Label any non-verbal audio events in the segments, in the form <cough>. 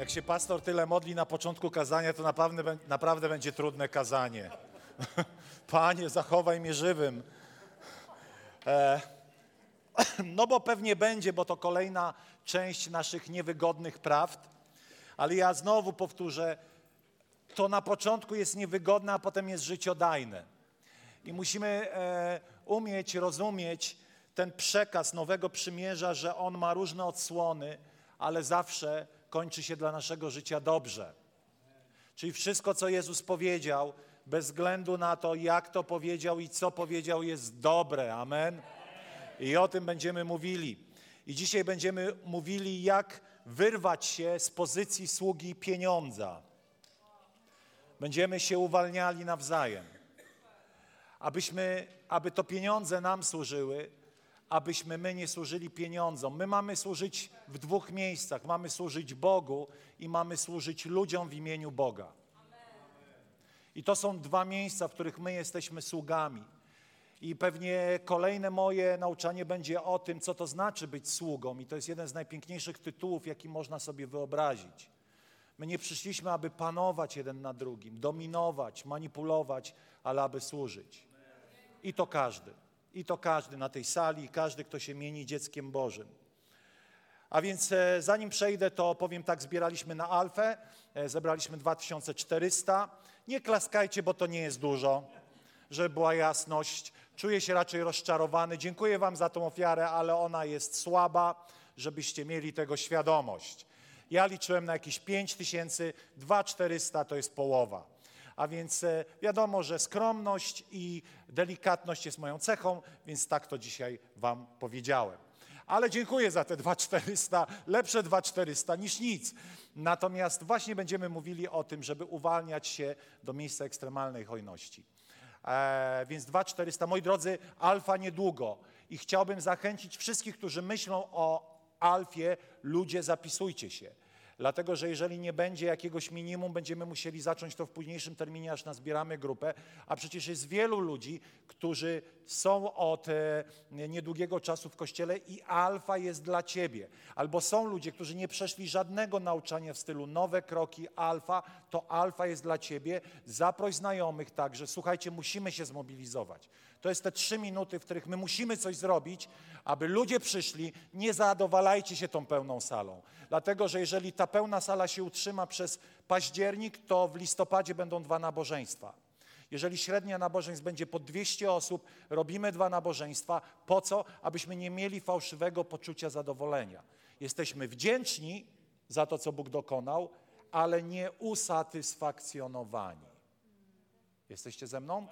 Jak się pastor tyle modli na początku kazania, to naprawdę, naprawdę będzie trudne kazanie. <laughs> Panie, zachowaj mnie żywym. E, <clears throat> no bo pewnie będzie, bo to kolejna część naszych niewygodnych prawd. Ale ja znowu powtórzę, to na początku jest niewygodne, a potem jest życiodajne. I musimy e, umieć rozumieć ten przekaz Nowego Przymierza, że on ma różne odsłony, ale zawsze kończy się dla naszego życia dobrze. Czyli wszystko, co Jezus powiedział, bez względu na to, jak to powiedział i co powiedział, jest dobre. Amen. I o tym będziemy mówili. I dzisiaj będziemy mówili, jak wyrwać się z pozycji sługi pieniądza. Będziemy się uwalniali nawzajem. Abyśmy, aby to pieniądze nam służyły, abyśmy my nie służyli pieniądzom. My mamy służyć w dwóch miejscach. Mamy służyć Bogu i mamy służyć ludziom w imieniu Boga. I to są dwa miejsca, w których my jesteśmy sługami. I pewnie kolejne moje nauczanie będzie o tym, co to znaczy być sługą. I to jest jeden z najpiękniejszych tytułów, jaki można sobie wyobrazić. My nie przyszliśmy, aby panować jeden na drugim, dominować, manipulować, ale aby służyć. I to każdy. I to każdy na tej sali, każdy, kto się mieni dzieckiem Bożym. A więc e, zanim przejdę, to powiem tak, zbieraliśmy na Alfę, e, zebraliśmy 2400. Nie klaskajcie, bo to nie jest dużo, żeby była jasność. Czuję się raczej rozczarowany. Dziękuję wam za tą ofiarę, ale ona jest słaba, żebyście mieli tego świadomość. Ja liczyłem na jakieś 5000, 2400 to jest połowa. A więc e, wiadomo, że skromność i delikatność jest moją cechą, więc tak to dzisiaj Wam powiedziałem. Ale dziękuję za te 2400, lepsze 2400 niż nic. Natomiast właśnie będziemy mówili o tym, żeby uwalniać się do miejsca ekstremalnej hojności. E, więc 2400, moi drodzy, alfa niedługo. I chciałbym zachęcić wszystkich, którzy myślą o alfie, ludzie, zapisujcie się. Dlatego, że jeżeli nie będzie jakiegoś minimum, będziemy musieli zacząć to w późniejszym terminie, aż nazbieramy grupę, a przecież jest wielu ludzi, którzy są od e, niedługiego czasu w Kościele i alfa jest dla Ciebie. Albo są ludzie, którzy nie przeszli żadnego nauczania w stylu nowe kroki, alfa, to alfa jest dla Ciebie. Zaproś znajomych także, słuchajcie, musimy się zmobilizować. To jest te trzy minuty, w których my musimy coś zrobić, aby ludzie przyszli. Nie zadowalajcie się tą pełną salą. Dlatego, że jeżeli ta pełna sala się utrzyma przez październik, to w listopadzie będą dwa nabożeństwa. Jeżeli średnia nabożeństw będzie po 200 osób, robimy dwa nabożeństwa. Po co? Abyśmy nie mieli fałszywego poczucia zadowolenia. Jesteśmy wdzięczni za to, co Bóg dokonał, ale nie usatysfakcjonowani. Jesteście ze mną?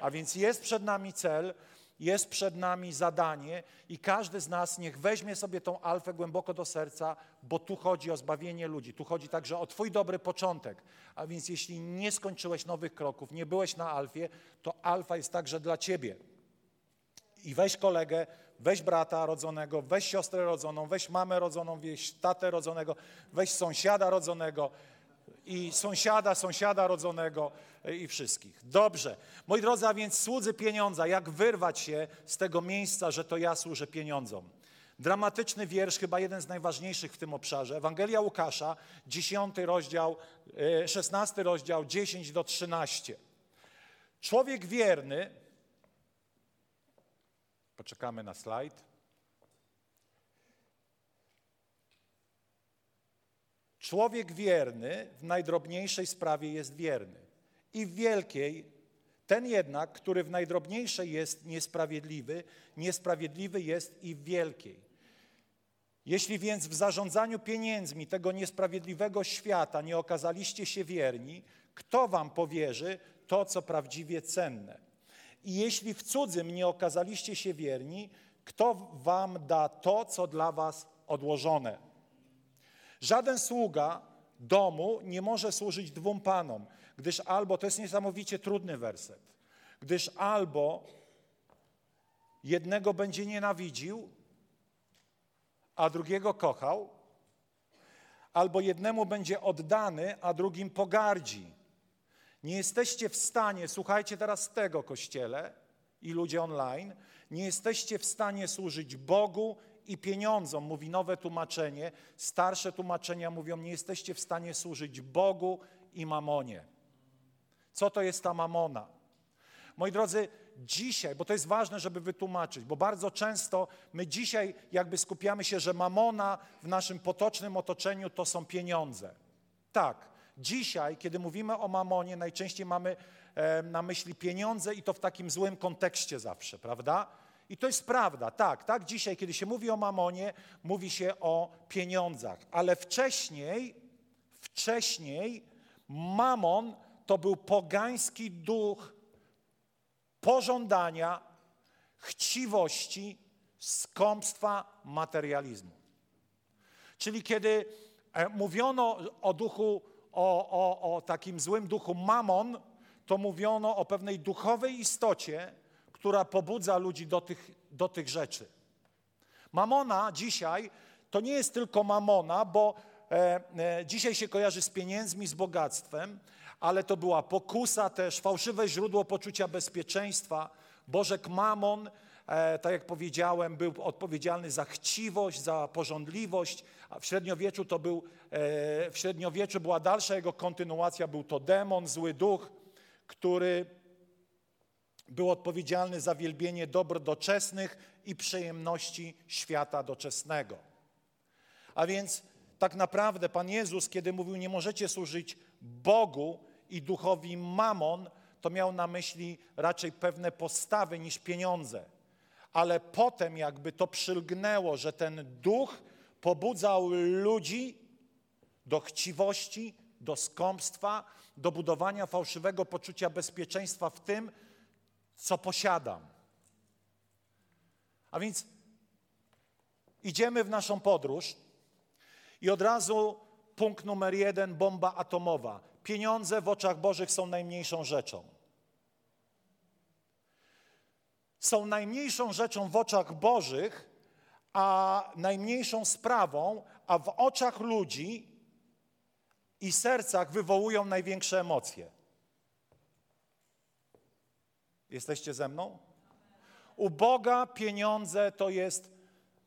A więc jest przed nami cel, jest przed nami zadanie i każdy z nas niech weźmie sobie tą alfę głęboko do serca, bo tu chodzi o zbawienie ludzi, tu chodzi także o Twój dobry początek. A więc jeśli nie skończyłeś nowych kroków, nie byłeś na alfie, to alfa jest także dla Ciebie. I weź kolegę, weź brata rodzonego, weź siostrę rodzoną, weź mamę rodzoną, weź tatę rodzonego, weź sąsiada rodzonego, i sąsiada, sąsiada rodzonego e, i wszystkich. Dobrze. Moi drodzy, a więc słudzy pieniądza, jak wyrwać się z tego miejsca, że to ja służę pieniądzom. Dramatyczny wiersz, chyba jeden z najważniejszych w tym obszarze. Ewangelia Łukasza, 10 rozdział, 16 e, rozdział, 10 do 13. Człowiek wierny, poczekamy na slajd. Człowiek wierny w najdrobniejszej sprawie jest wierny i w wielkiej ten jednak, który w najdrobniejszej jest niesprawiedliwy, niesprawiedliwy jest i w wielkiej. Jeśli więc w zarządzaniu pieniędzmi tego niesprawiedliwego świata nie okazaliście się wierni, kto wam powierzy to, co prawdziwie cenne? I jeśli w cudzym nie okazaliście się wierni, kto wam da to, co dla was odłożone? Żaden sługa domu nie może służyć dwóm panom, gdyż albo, to jest niesamowicie trudny werset, gdyż albo jednego będzie nienawidził, a drugiego kochał, albo jednemu będzie oddany, a drugim pogardzi. Nie jesteście w stanie, słuchajcie teraz tego kościele i ludzie online, nie jesteście w stanie służyć Bogu i pieniądzom, mówi nowe tłumaczenie. Starsze tłumaczenia mówią, nie jesteście w stanie służyć Bogu i mamonie. Co to jest ta mamona? Moi drodzy, dzisiaj, bo to jest ważne, żeby wytłumaczyć, bo bardzo często my dzisiaj jakby skupiamy się, że mamona w naszym potocznym otoczeniu to są pieniądze. Tak, dzisiaj, kiedy mówimy o mamonie, najczęściej mamy na myśli pieniądze i to w takim złym kontekście zawsze, prawda? I to jest prawda, tak, tak. Dzisiaj, kiedy się mówi o mamonie, mówi się o pieniądzach, ale wcześniej, wcześniej mamon to był pogański duch pożądania, chciwości, skąpstwa, materializmu. Czyli kiedy e, mówiono o duchu, o, o, o takim złym duchu mamon, to mówiono o pewnej duchowej istocie, która pobudza ludzi do tych, do tych rzeczy. Mamona dzisiaj to nie jest tylko mamona, bo e, e, dzisiaj się kojarzy z pieniędzmi, z bogactwem, ale to była pokusa też, fałszywe źródło poczucia bezpieczeństwa. Bożek Mamon, e, tak jak powiedziałem, był odpowiedzialny za chciwość, za porządliwość, a w średniowieczu to był, e, w średniowieczu była dalsza jego kontynuacja, był to demon, zły duch, który był odpowiedzialny za wielbienie dóbr doczesnych i przyjemności świata doczesnego. A więc tak naprawdę Pan Jezus, kiedy mówił, nie możecie służyć Bogu i duchowi mamon, to miał na myśli raczej pewne postawy niż pieniądze. Ale potem jakby to przylgnęło, że ten duch pobudzał ludzi do chciwości, do skąpstwa, do budowania fałszywego poczucia bezpieczeństwa w tym, co posiadam. A więc idziemy w naszą podróż i od razu punkt numer jeden, bomba atomowa. Pieniądze w oczach Bożych są najmniejszą rzeczą. Są najmniejszą rzeczą w oczach Bożych, a najmniejszą sprawą, a w oczach ludzi i sercach wywołują największe emocje. Jesteście ze mną? U Boga pieniądze to jest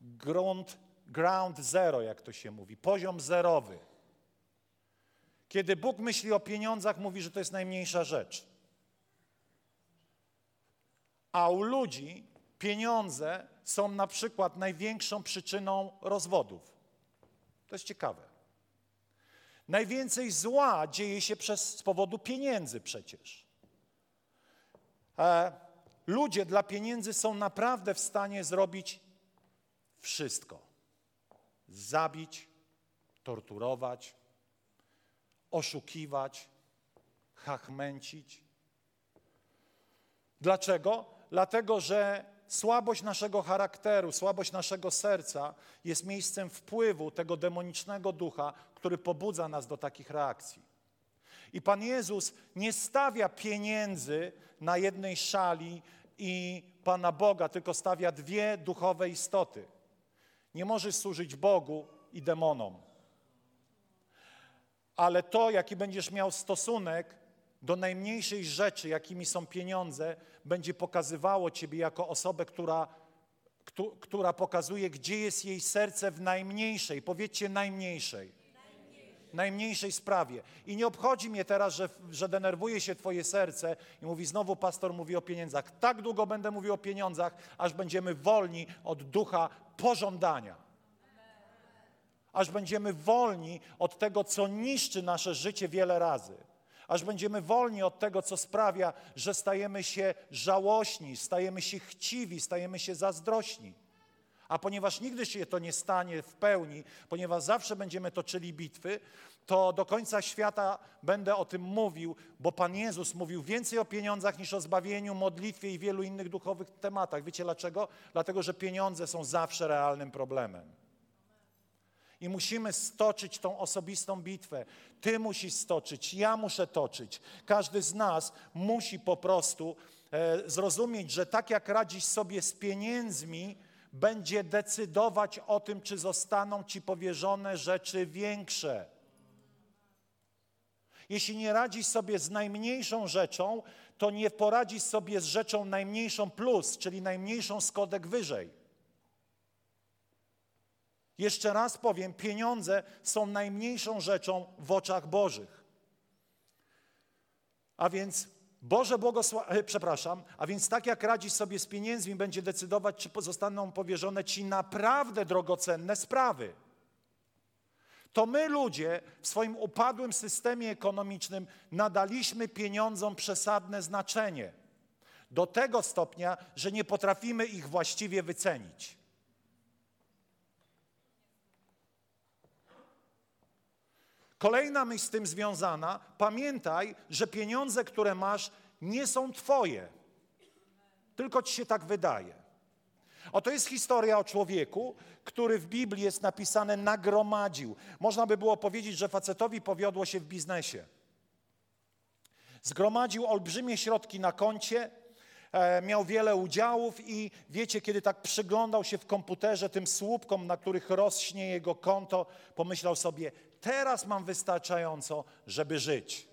grunt, ground zero, jak to się mówi, poziom zerowy. Kiedy Bóg myśli o pieniądzach, mówi, że to jest najmniejsza rzecz. A u ludzi pieniądze są na przykład największą przyczyną rozwodów. To jest ciekawe. Najwięcej zła dzieje się przez, z powodu pieniędzy przecież. E, ludzie dla pieniędzy są naprawdę w stanie zrobić wszystko. Zabić, torturować, oszukiwać, hachmęcić. Dlaczego? Dlatego, że słabość naszego charakteru, słabość naszego serca jest miejscem wpływu tego demonicznego ducha, który pobudza nas do takich reakcji. I Pan Jezus nie stawia pieniędzy na jednej szali i Pana Boga, tylko stawia dwie duchowe istoty. Nie możesz służyć Bogu i demonom ale to, jaki będziesz miał stosunek do najmniejszej rzeczy, jakimi są pieniądze, będzie pokazywało Ciebie jako osobę, która, która pokazuje, gdzie jest jej serce w najmniejszej, powiedzcie najmniejszej, najmniejszej, sprawie. I nie obchodzi mnie teraz, że, że denerwuje się Twoje serce i mówi, znowu pastor mówi o pieniądzach. Tak długo będę mówił o pieniądzach, aż będziemy wolni od ducha pożądania aż będziemy wolni od tego, co niszczy nasze życie wiele razy. Aż będziemy wolni od tego, co sprawia, że stajemy się żałośni, stajemy się chciwi, stajemy się zazdrośni. A ponieważ nigdy się to nie stanie w pełni, ponieważ zawsze będziemy toczyli bitwy, to do końca świata będę o tym mówił, bo Pan Jezus mówił więcej o pieniądzach niż o zbawieniu, modlitwie i wielu innych duchowych tematach. Wiecie dlaczego? Dlatego, że pieniądze są zawsze realnym problemem. I musimy stoczyć tą osobistą bitwę. Ty musisz stoczyć, ja muszę toczyć. Każdy z nas musi po prostu e, zrozumieć, że tak jak radzisz sobie z pieniędzmi, będzie decydować o tym, czy zostaną ci powierzone rzeczy większe. Jeśli nie radzisz sobie z najmniejszą rzeczą, to nie poradzisz sobie z rzeczą najmniejszą plus, czyli najmniejszą skodek wyżej. Jeszcze raz powiem, pieniądze są najmniejszą rzeczą w oczach Bożych. A więc Boże błogosławienie, przepraszam, a więc tak jak radzisz sobie z pieniędzmi, będzie decydować, czy zostaną powierzone Ci naprawdę drogocenne sprawy. To my ludzie w swoim upadłym systemie ekonomicznym nadaliśmy pieniądzom przesadne znaczenie. Do tego stopnia, że nie potrafimy ich właściwie wycenić. Kolejna myśl z tym związana, pamiętaj, że pieniądze, które masz, nie są Twoje, tylko Ci się tak wydaje. Oto jest historia o człowieku, który w Biblii jest napisane nagromadził. Można by było powiedzieć, że facetowi powiodło się w biznesie. Zgromadził olbrzymie środki na koncie, e, miał wiele udziałów i wiecie, kiedy tak przyglądał się w komputerze tym słupkom, na których rośnie jego konto, pomyślał sobie, teraz mam wystarczająco, żeby żyć.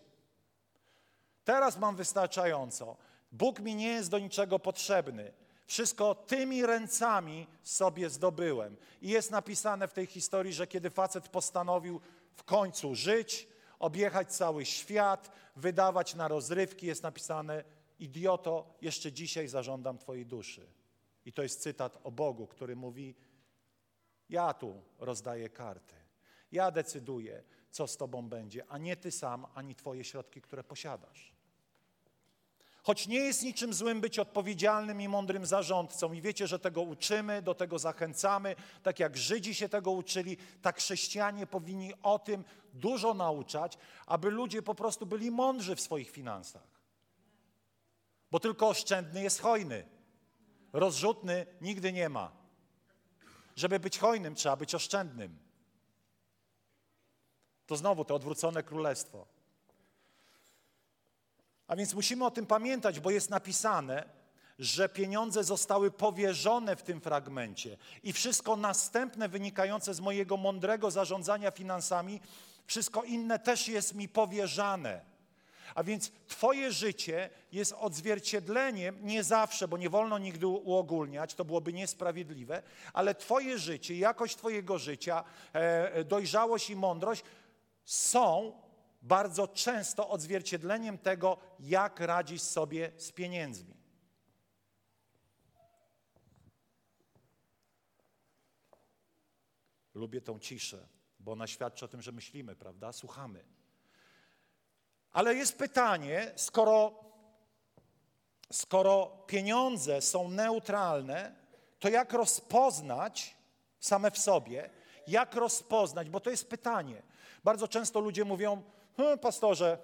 Teraz mam wystarczająco. Bóg mi nie jest do niczego potrzebny. Wszystko tymi ręcami sobie zdobyłem. I jest napisane w tej historii, że kiedy facet postanowił w końcu żyć, objechać cały świat, wydawać na rozrywki, jest napisane: Idioto, jeszcze dzisiaj zażądam Twojej duszy. I to jest cytat o Bogu, który mówi: Ja tu rozdaję karty. Ja decyduję, co z Tobą będzie, a nie Ty sam, ani Twoje środki, które posiadasz. Choć nie jest niczym złym być odpowiedzialnym i mądrym zarządcą, i wiecie, że tego uczymy, do tego zachęcamy, tak jak Żydzi się tego uczyli, tak chrześcijanie powinni o tym dużo nauczać, aby ludzie po prostu byli mądrzy w swoich finansach. Bo tylko oszczędny jest hojny, rozrzutny nigdy nie ma. Żeby być hojnym, trzeba być oszczędnym. To znowu to odwrócone królestwo. A więc musimy o tym pamiętać, bo jest napisane, że pieniądze zostały powierzone w tym fragmencie i wszystko następne wynikające z mojego mądrego zarządzania finansami, wszystko inne też jest mi powierzane. A więc Twoje życie jest odzwierciedleniem, nie zawsze, bo nie wolno nigdy uogólniać, to byłoby niesprawiedliwe, ale Twoje życie, jakość Twojego życia, e, dojrzałość i mądrość są bardzo często odzwierciedleniem tego, jak radzisz sobie z pieniędzmi. Lubię tą ciszę, bo ona świadczy o tym, że myślimy, prawda? Słuchamy. Ale jest pytanie, skoro, skoro pieniądze są neutralne, to jak rozpoznać same w sobie, jak rozpoznać, bo to jest pytanie. Bardzo często ludzie mówią, hm, pastorze,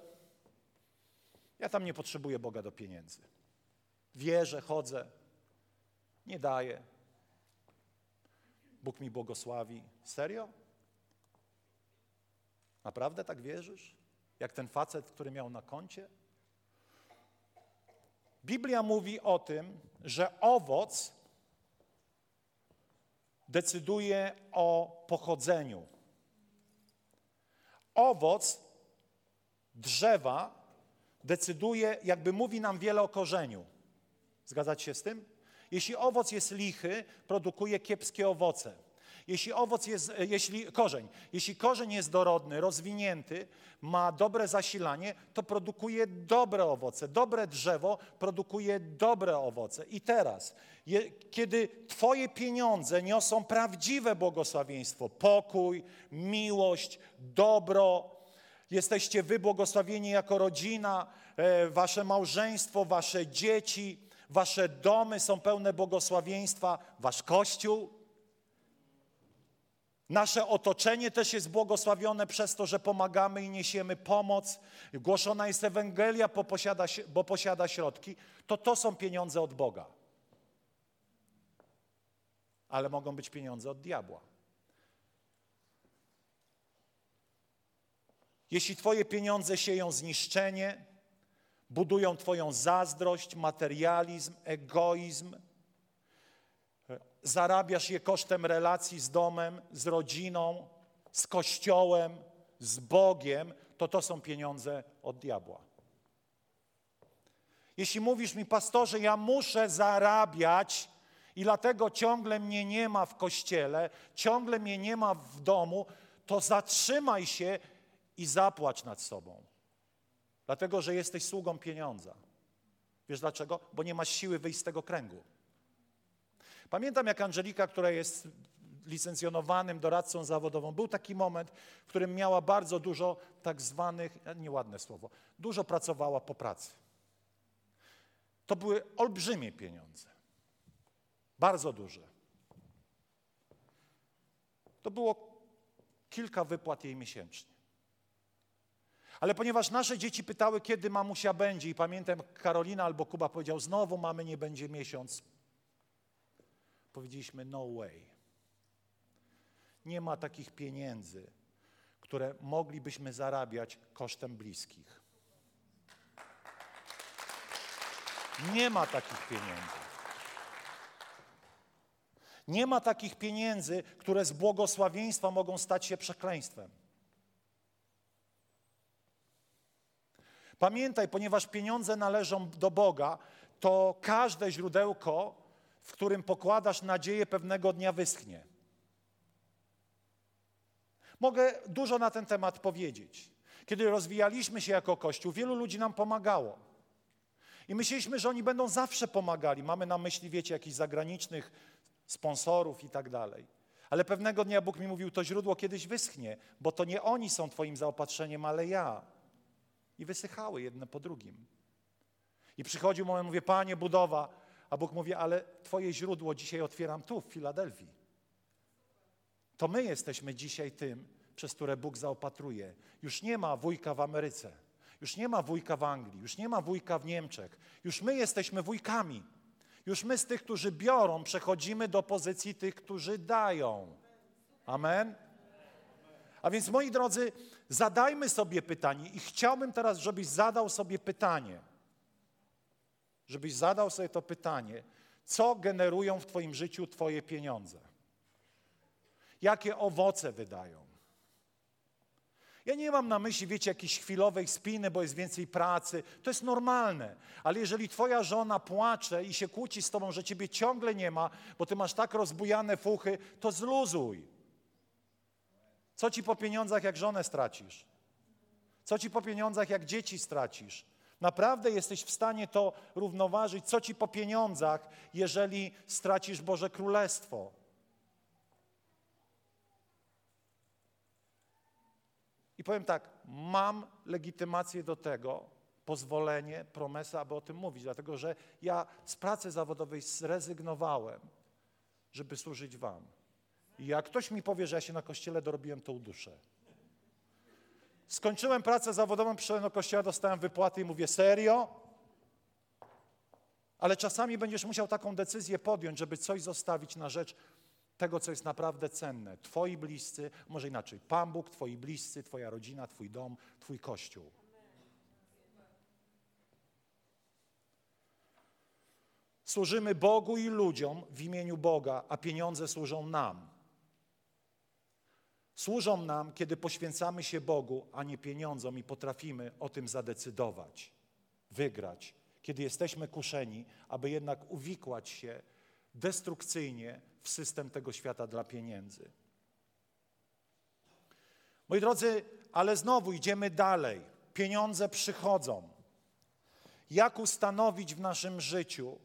ja tam nie potrzebuję Boga do pieniędzy. Wierzę, chodzę, nie daję. Bóg mi błogosławi. Serio? Naprawdę tak wierzysz? Jak ten facet, który miał na koncie? Biblia mówi o tym, że owoc decyduje o pochodzeniu. Owoc drzewa decyduje, jakby mówi nam wiele o korzeniu. Zgadzacie się z tym? Jeśli owoc jest lichy, produkuje kiepskie owoce. Jeśli owoc jest, e, jeśli korzeń, jeśli korzeń jest dorodny, rozwinięty, ma dobre zasilanie, to produkuje dobre owoce. Dobre drzewo produkuje dobre owoce. I teraz, je, kiedy Twoje pieniądze niosą prawdziwe błogosławieństwo, pokój, miłość, dobro, jesteście wy błogosławieni jako rodzina, e, wasze małżeństwo, wasze dzieci, wasze domy są pełne błogosławieństwa, wasz kościół, Nasze otoczenie też jest błogosławione przez to, że pomagamy i niesiemy pomoc. Głoszona jest Ewangelia, bo posiada, bo posiada środki. To to są pieniądze od Boga. Ale mogą być pieniądze od diabła. Jeśli Twoje pieniądze sieją zniszczenie, budują Twoją zazdrość, materializm, egoizm, zarabiasz je kosztem relacji z domem, z rodziną, z kościołem, z Bogiem, to to są pieniądze od diabła. Jeśli mówisz mi, pastorze, ja muszę zarabiać i dlatego ciągle mnie nie ma w kościele, ciągle mnie nie ma w domu, to zatrzymaj się i zapłać nad sobą. Dlatego, że jesteś sługą pieniądza. Wiesz dlaczego? Bo nie masz siły wyjść z tego kręgu. Pamiętam, jak Angelika, która jest licencjonowanym doradcą zawodową, był taki moment, w którym miała bardzo dużo tak zwanych, nieładne słowo, dużo pracowała po pracy. To były olbrzymie pieniądze. Bardzo duże. To było kilka wypłat jej miesięcznie. Ale ponieważ nasze dzieci pytały, kiedy mamusia będzie, i pamiętam, Karolina albo Kuba powiedział, znowu mamy nie będzie miesiąc, powiedzieliśmy, no way. Nie ma takich pieniędzy, które moglibyśmy zarabiać kosztem bliskich. Nie ma takich pieniędzy. Nie ma takich pieniędzy, które z błogosławieństwa mogą stać się przekleństwem. Pamiętaj, ponieważ pieniądze należą do Boga, to każde źródełko, w którym pokładasz nadzieję, pewnego dnia wyschnie. Mogę dużo na ten temat powiedzieć. Kiedy rozwijaliśmy się jako Kościół, wielu ludzi nam pomagało. I myśleliśmy, że oni będą zawsze pomagali. Mamy na myśli, wiecie, jakichś zagranicznych sponsorów i tak dalej. Ale pewnego dnia Bóg mi mówił, to źródło kiedyś wyschnie, bo to nie oni są Twoim zaopatrzeniem, ale ja. I wysychały jedne po drugim. I przychodził moment, mówię, Panie, budowa. A Bóg mówi, ale Twoje źródło dzisiaj otwieram tu, w Filadelfii. To my jesteśmy dzisiaj tym, przez które Bóg zaopatruje. Już nie ma wujka w Ameryce, już nie ma wujka w Anglii, już nie ma wujka w Niemczech. Już my jesteśmy wujkami. Już my z tych, którzy biorą, przechodzimy do pozycji tych, którzy dają. Amen? A więc, moi drodzy, zadajmy sobie pytanie i chciałbym teraz, żebyś zadał sobie pytanie. Żebyś zadał sobie to pytanie, co generują w Twoim życiu Twoje pieniądze? Jakie owoce wydają? Ja nie mam na myśli, wiecie, jakiejś chwilowej spiny, bo jest więcej pracy. To jest normalne. Ale jeżeli twoja żona płacze i się kłóci z tobą, że ciebie ciągle nie ma, bo ty masz tak rozbujane fuchy, to zluzuj. Co ci po pieniądzach, jak żonę stracisz? Co ci po pieniądzach, jak dzieci stracisz? Naprawdę jesteś w stanie to równoważyć? Co ci po pieniądzach, jeżeli stracisz Boże Królestwo? I powiem tak, mam legitymację do tego, pozwolenie, promesę, aby o tym mówić, dlatego że ja z pracy zawodowej zrezygnowałem, żeby służyć Wam. I jak ktoś mi powie, że ja się na kościele dorobiłem, to uduszę. Skończyłem pracę zawodową, przyszedłem do kościoła, dostałem wypłaty i mówię, serio? Ale czasami będziesz musiał taką decyzję podjąć, żeby coś zostawić na rzecz tego, co jest naprawdę cenne. Twoi bliscy, może inaczej, Pan Bóg, Twoi bliscy, Twoja rodzina, Twój dom, Twój kościół. Służymy Bogu i ludziom w imieniu Boga, a pieniądze służą nam. Służą nam, kiedy poświęcamy się Bogu, a nie pieniądzom i potrafimy o tym zadecydować, wygrać, kiedy jesteśmy kuszeni, aby jednak uwikłać się destrukcyjnie w system tego świata dla pieniędzy. Moi drodzy, ale znowu idziemy dalej. Pieniądze przychodzą. Jak ustanowić w naszym życiu,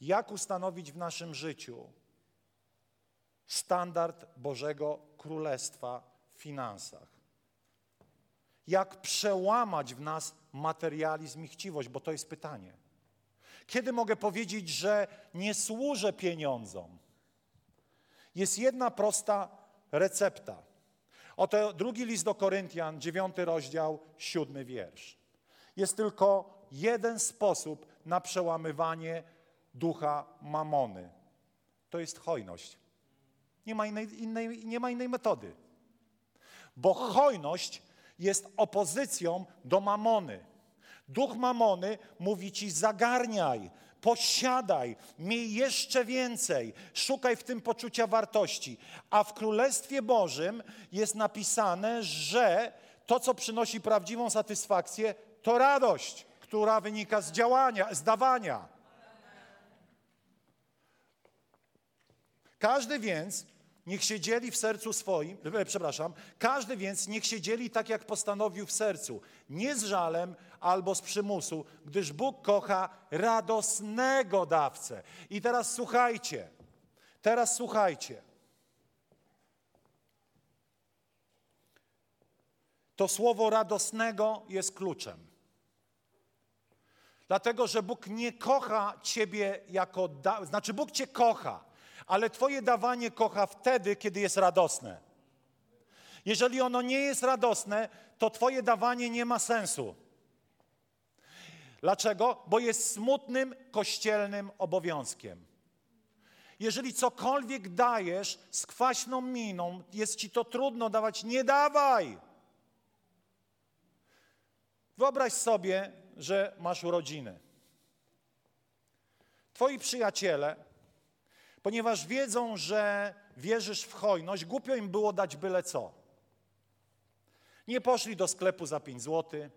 jak ustanowić w naszym życiu standard Bożego Królestwa w finansach? Jak przełamać w nas materializm i chciwość, bo to jest pytanie. Kiedy mogę powiedzieć, że nie służę pieniądzom? Jest jedna prosta recepta. Oto drugi list do Koryntian, dziewiąty rozdział, siódmy wiersz. Jest tylko jeden sposób na przełamywanie ducha mamony. To jest hojność. Nie ma innej, innej, nie ma innej metody. Bo hojność jest opozycją do mamony. Duch mamony mówi ci zagarniaj, posiadaj, miej jeszcze więcej, szukaj w tym poczucia wartości. A w Królestwie Bożym jest napisane, że to, co przynosi prawdziwą satysfakcję, to radość, która wynika z działania, z dawania. Każdy więc niech się dzieli w sercu swoim, e, przepraszam, każdy więc niech się dzieli tak, jak postanowił w sercu, nie z żalem albo z przymusu, gdyż Bóg kocha radosnego dawcę. I teraz słuchajcie, teraz słuchajcie. To słowo radosnego jest kluczem. Dlatego, że Bóg nie kocha ciebie jako, da... znaczy Bóg cię kocha, ale Twoje dawanie kocha wtedy, kiedy jest radosne. Jeżeli ono nie jest radosne, to Twoje dawanie nie ma sensu. Dlaczego? Bo jest smutnym kościelnym obowiązkiem. Jeżeli cokolwiek dajesz z kwaśną miną, jest ci to trudno dawać, nie dawaj. Wyobraź sobie, że masz urodziny. Twoi przyjaciele ponieważ wiedzą, że wierzysz w hojność, głupio im było dać byle co. Nie poszli do sklepu za 5 zł,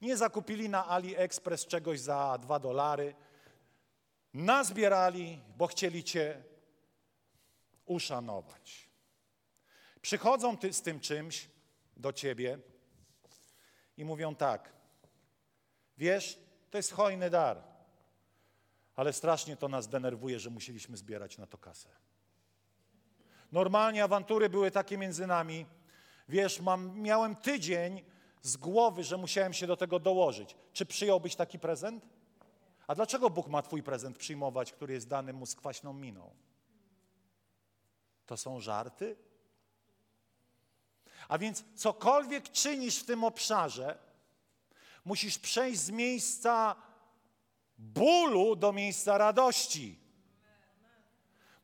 nie zakupili na AliExpress czegoś za 2 dolary, nazbierali, bo chcieli Cię uszanować. Przychodzą ty z tym czymś do Ciebie i mówią tak, wiesz, to jest hojny dar ale strasznie to nas denerwuje, że musieliśmy zbierać na to kasę. Normalnie awantury były takie między nami. Wiesz, mam, miałem tydzień z głowy, że musiałem się do tego dołożyć. Czy przyjąłbyś taki prezent? A dlaczego Bóg ma Twój prezent przyjmować, który jest dany mu z kwaśną miną? To są żarty? A więc cokolwiek czynisz w tym obszarze, musisz przejść z miejsca bólu do miejsca radości.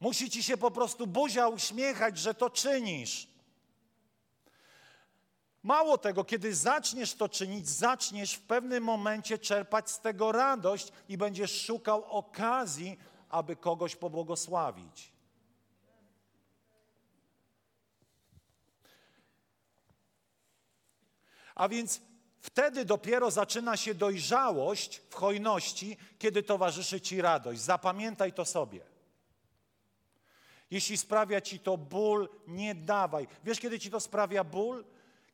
Musi ci się po prostu buzia uśmiechać, że to czynisz. Mało tego, kiedy zaczniesz to czynić, zaczniesz w pewnym momencie czerpać z tego radość i będziesz szukał okazji, aby kogoś pobłogosławić. A więc Wtedy dopiero zaczyna się dojrzałość w hojności, kiedy towarzyszy ci radość. Zapamiętaj to sobie. Jeśli sprawia ci to ból, nie dawaj. Wiesz, kiedy ci to sprawia ból?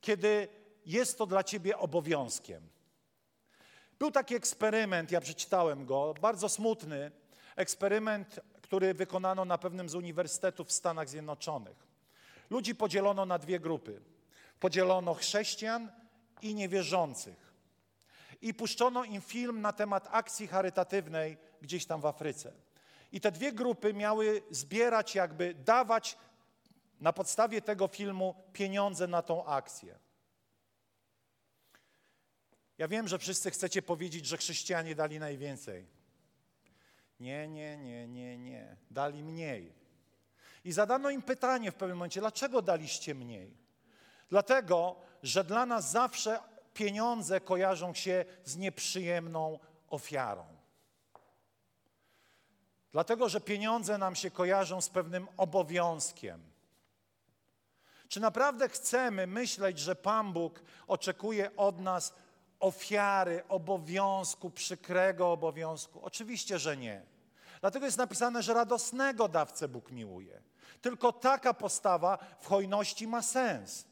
Kiedy jest to dla ciebie obowiązkiem. Był taki eksperyment, ja przeczytałem go, bardzo smutny. Eksperyment, który wykonano na pewnym z uniwersytetów w Stanach Zjednoczonych. Ludzi podzielono na dwie grupy. Podzielono chrześcijan i niewierzących. I puszczono im film na temat akcji charytatywnej gdzieś tam w Afryce. I te dwie grupy miały zbierać, jakby dawać na podstawie tego filmu pieniądze na tą akcję. Ja wiem, że wszyscy chcecie powiedzieć, że chrześcijanie dali najwięcej. Nie, nie, nie, nie, nie. Dali mniej. I zadano im pytanie w pewnym momencie, dlaczego daliście mniej? Dlatego, że dla nas zawsze pieniądze kojarzą się z nieprzyjemną ofiarą. Dlatego, że pieniądze nam się kojarzą z pewnym obowiązkiem. Czy naprawdę chcemy myśleć, że Pan Bóg oczekuje od nas ofiary, obowiązku, przykrego obowiązku? Oczywiście, że nie. Dlatego jest napisane, że radosnego dawcę Bóg miłuje. Tylko taka postawa w hojności ma sens.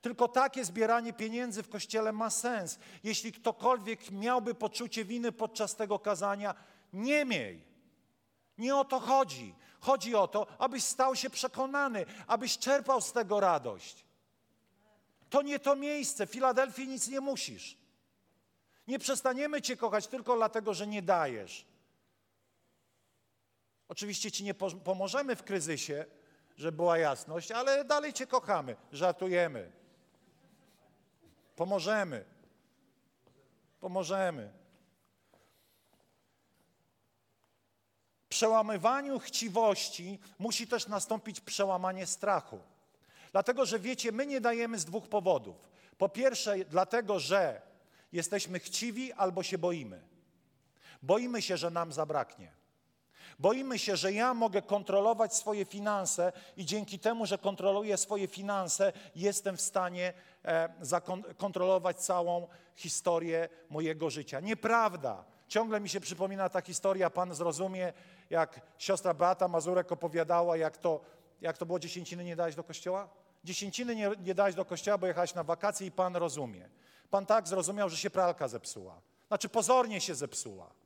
Tylko takie zbieranie pieniędzy w kościele ma sens. Jeśli ktokolwiek miałby poczucie winy podczas tego kazania, nie miej. Nie o to chodzi. Chodzi o to, abyś stał się przekonany, abyś czerpał z tego radość. To nie to miejsce. W Filadelfii nic nie musisz. Nie przestaniemy Cię kochać tylko dlatego, że nie dajesz. Oczywiście Ci nie pomożemy w kryzysie, żeby była jasność, ale dalej Cię kochamy, żartujemy. Pomożemy. Pomożemy. Przełamywaniu chciwości musi też nastąpić przełamanie strachu. Dlatego, że wiecie, my nie dajemy z dwóch powodów. Po pierwsze, dlatego, że jesteśmy chciwi albo się boimy. Boimy się, że nam zabraknie. Boimy się, że ja mogę kontrolować swoje finanse i dzięki temu, że kontroluję swoje finanse, jestem w stanie e, kontrolować całą historię mojego życia. Nieprawda. Ciągle mi się przypomina ta historia, Pan zrozumie, jak siostra Beata Mazurek opowiadała, jak to, jak to było dziesięciny nie dałeś do kościoła? Dziesięciny nie, nie dałeś do kościoła, bo jechałeś na wakacje i Pan rozumie. Pan tak zrozumiał, że się pralka zepsuła. Znaczy pozornie się zepsuła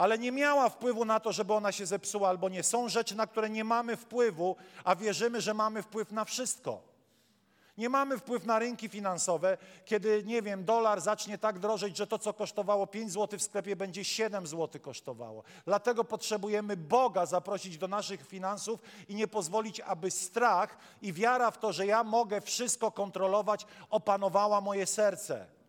ale nie miała wpływu na to, żeby ona się zepsuła albo nie. Są rzeczy, na które nie mamy wpływu, a wierzymy, że mamy wpływ na wszystko. Nie mamy wpływu na rynki finansowe, kiedy, nie wiem, dolar zacznie tak drożeć, że to, co kosztowało 5 zł w sklepie, będzie 7 zł kosztowało. Dlatego potrzebujemy Boga zaprosić do naszych finansów i nie pozwolić, aby strach i wiara w to, że ja mogę wszystko kontrolować, opanowała moje serce.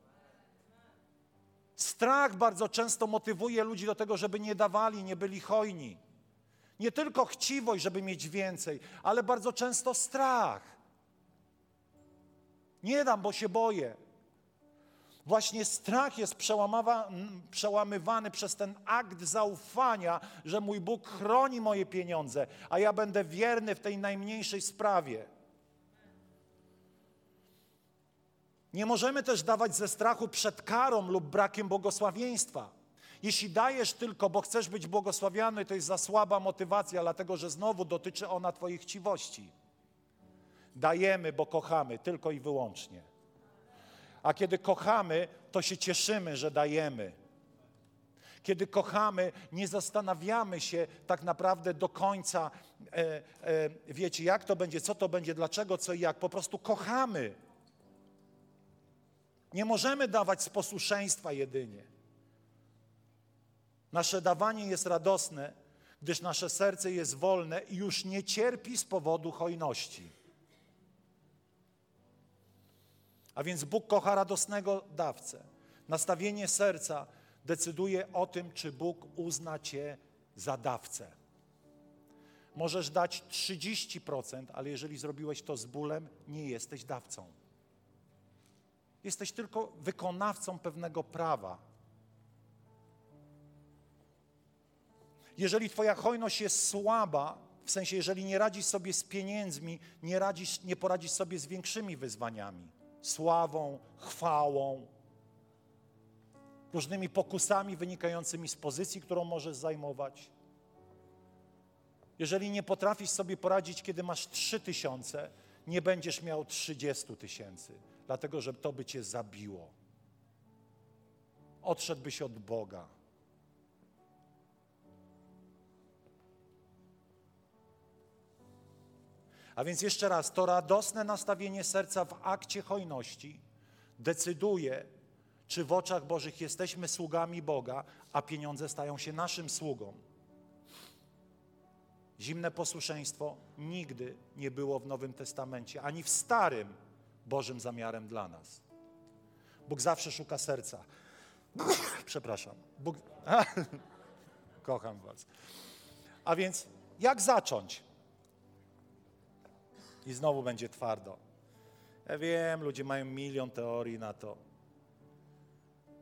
Strach bardzo często motywuje ludzi do tego, żeby nie dawali, nie byli hojni. Nie tylko chciwość, żeby mieć więcej, ale bardzo często strach. Nie dam, bo się boję. Właśnie strach jest przełamywany przez ten akt zaufania, że mój Bóg chroni moje pieniądze, a ja będę wierny w tej najmniejszej sprawie. Nie możemy też dawać ze strachu przed karą lub brakiem błogosławieństwa. Jeśli dajesz tylko, bo chcesz być błogosławiony, to jest za słaba motywacja, dlatego że znowu dotyczy ona Twojej chciwości. Dajemy, bo kochamy, tylko i wyłącznie. A kiedy kochamy, to się cieszymy, że dajemy. Kiedy kochamy, nie zastanawiamy się tak naprawdę do końca, e, e, wiecie, jak to będzie, co to będzie, dlaczego, co i jak. Po prostu kochamy. Nie możemy dawać z posłuszeństwa jedynie. Nasze dawanie jest radosne, gdyż nasze serce jest wolne i już nie cierpi z powodu hojności. A więc Bóg kocha radosnego dawcę. Nastawienie serca decyduje o tym, czy Bóg uzna cię za dawcę. Możesz dać 30%, ale jeżeli zrobiłeś to z bólem, nie jesteś dawcą. Jesteś tylko wykonawcą pewnego prawa. Jeżeli Twoja hojność jest słaba, w sensie, jeżeli nie radzisz sobie z pieniędzmi, nie, radzisz, nie poradzisz sobie z większymi wyzwaniami sławą, chwałą, różnymi pokusami wynikającymi z pozycji, którą możesz zajmować. Jeżeli nie potrafisz sobie poradzić, kiedy masz trzy tysiące, nie będziesz miał trzydziestu tysięcy dlatego że to by cię zabiło. Odszedłbyś od Boga. A więc jeszcze raz, to radosne nastawienie serca w akcie hojności decyduje, czy w oczach Bożych jesteśmy sługami Boga, a pieniądze stają się naszym sługą. Zimne posłuszeństwo nigdy nie było w Nowym Testamencie, ani w Starym Bożym zamiarem dla nas. Bóg zawsze szuka serca. <coughs> Przepraszam. Bóg... <laughs> Kocham Was. A więc jak zacząć? I znowu będzie twardo. Ja wiem, ludzie mają milion teorii na to.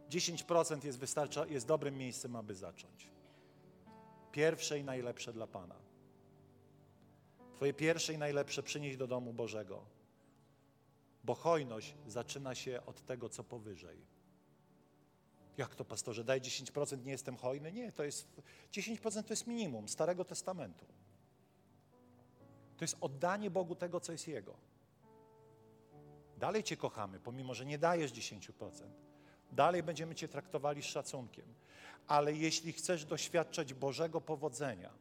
10% jest, wystarcza, jest dobrym miejscem, aby zacząć. Pierwsze i najlepsze dla Pana. Twoje pierwsze i najlepsze przynieść do domu Bożego bo hojność zaczyna się od tego, co powyżej. Jak to, pastorze, daj 10%, nie jestem hojny? Nie, to jest 10% to jest minimum Starego Testamentu. To jest oddanie Bogu tego, co jest Jego. Dalej Cię kochamy, pomimo, że nie dajesz 10%. Dalej będziemy Cię traktowali z szacunkiem. Ale jeśli chcesz doświadczać Bożego powodzenia,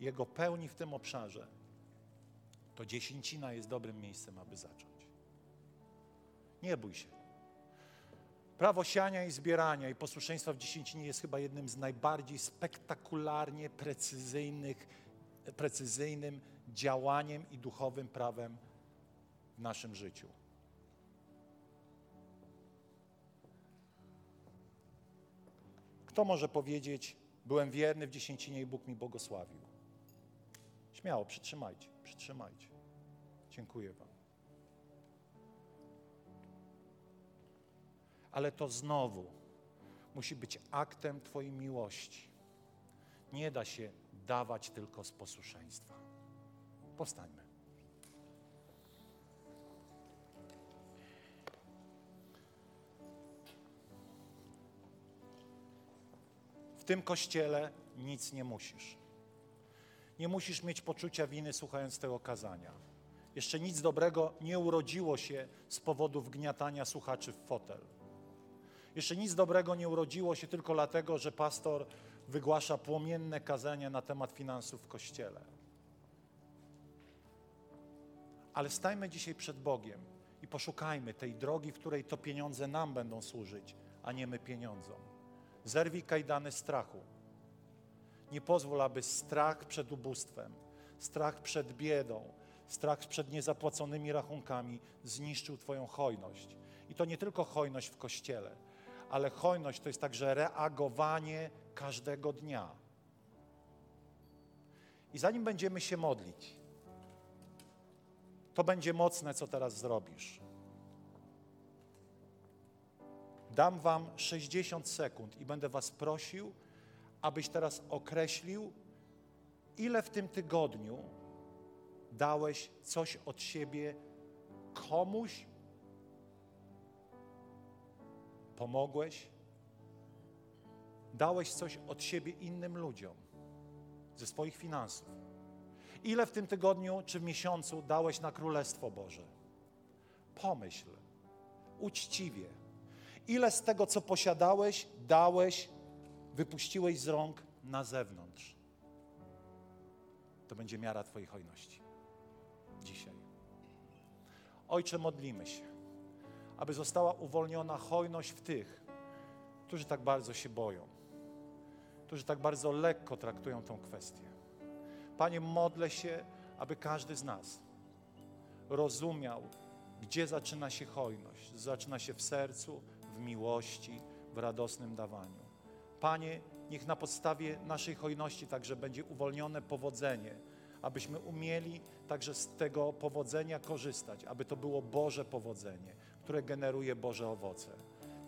Jego pełni w tym obszarze, to dziesięcina jest dobrym miejscem, aby zacząć. Nie bój się. Prawo siania i zbierania i posłuszeństwa w dziesięcinie jest chyba jednym z najbardziej spektakularnie precyzyjnych, precyzyjnym działaniem i duchowym prawem w naszym życiu. Kto może powiedzieć, byłem wierny w dziesięcinie i Bóg mi błogosławił? Śmiało, przytrzymajcie, przytrzymajcie. Dziękuję Wam. Ale to znowu musi być aktem Twojej miłości. Nie da się dawać tylko z posłuszeństwa. Powstańmy. W tym kościele nic nie musisz. Nie musisz mieć poczucia winy słuchając tego kazania. Jeszcze nic dobrego nie urodziło się z powodu wgniatania słuchaczy w fotel. Jeszcze nic dobrego nie urodziło się tylko dlatego, że pastor wygłasza płomienne kazania na temat finansów w kościele. Ale stajmy dzisiaj przed Bogiem i poszukajmy tej drogi, w której to pieniądze nam będą służyć, a nie my pieniądzom. Zerwij kajdany strachu. Nie pozwól, aby strach przed ubóstwem, strach przed biedą, strach przed niezapłaconymi rachunkami zniszczył Twoją hojność. I to nie tylko hojność w kościele, ale hojność to jest także reagowanie każdego dnia. I zanim będziemy się modlić, to będzie mocne, co teraz zrobisz. Dam Wam 60 sekund i będę Was prosił, abyś teraz określił, ile w tym tygodniu dałeś coś od siebie komuś, pomogłeś, dałeś coś od siebie innym ludziom ze swoich finansów. Ile w tym tygodniu czy w miesiącu dałeś na Królestwo Boże? Pomyśl, uczciwie. Ile z tego, co posiadałeś, dałeś, wypuściłeś z rąk na zewnątrz? To będzie miara Twojej hojności. Dzisiaj. Ojcze, modlimy się, aby została uwolniona hojność w tych, którzy tak bardzo się boją, którzy tak bardzo lekko traktują tą kwestię. Panie, modlę się, aby każdy z nas rozumiał, gdzie zaczyna się hojność. Zaczyna się w sercu, w miłości, w radosnym dawaniu. Panie, niech na podstawie naszej hojności także będzie uwolnione powodzenie, abyśmy umieli także z tego powodzenia korzystać, aby to było Boże powodzenie, które generuje Boże owoce.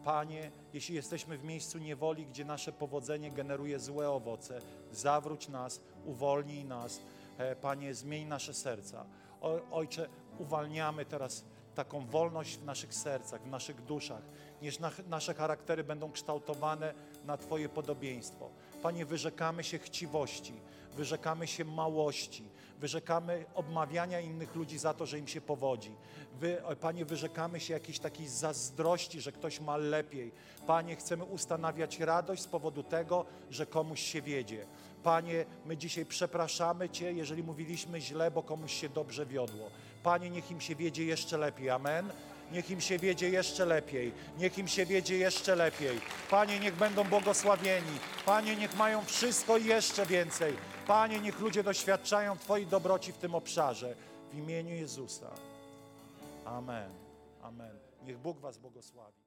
Panie, jeśli jesteśmy w miejscu niewoli, gdzie nasze powodzenie generuje złe owoce, zawróć nas, uwolnij nas. E, Panie, zmień nasze serca. O, Ojcze, uwalniamy teraz taką wolność w naszych sercach, w naszych duszach. Niech na, nasze charaktery będą kształtowane na Twoje podobieństwo. Panie, wyrzekamy się chciwości, wyrzekamy się małości, wyrzekamy obmawiania innych ludzi za to, że im się powodzi. Wy, Panie, wyrzekamy się jakiejś takiej zazdrości, że ktoś ma lepiej. Panie, chcemy ustanawiać radość z powodu tego, że komuś się wiedzie. Panie, my dzisiaj przepraszamy Cię, jeżeli mówiliśmy źle, bo komuś się dobrze wiodło. Panie, niech im się wiedzie jeszcze lepiej. Amen. Niech im się wiedzie jeszcze lepiej. Niech im się wiedzie jeszcze lepiej. Panie, niech będą błogosławieni. Panie, niech mają wszystko i jeszcze więcej. Panie, niech ludzie doświadczają Twojej dobroci w tym obszarze. W imieniu Jezusa. Amen. Amen. Niech Bóg Was błogosławi.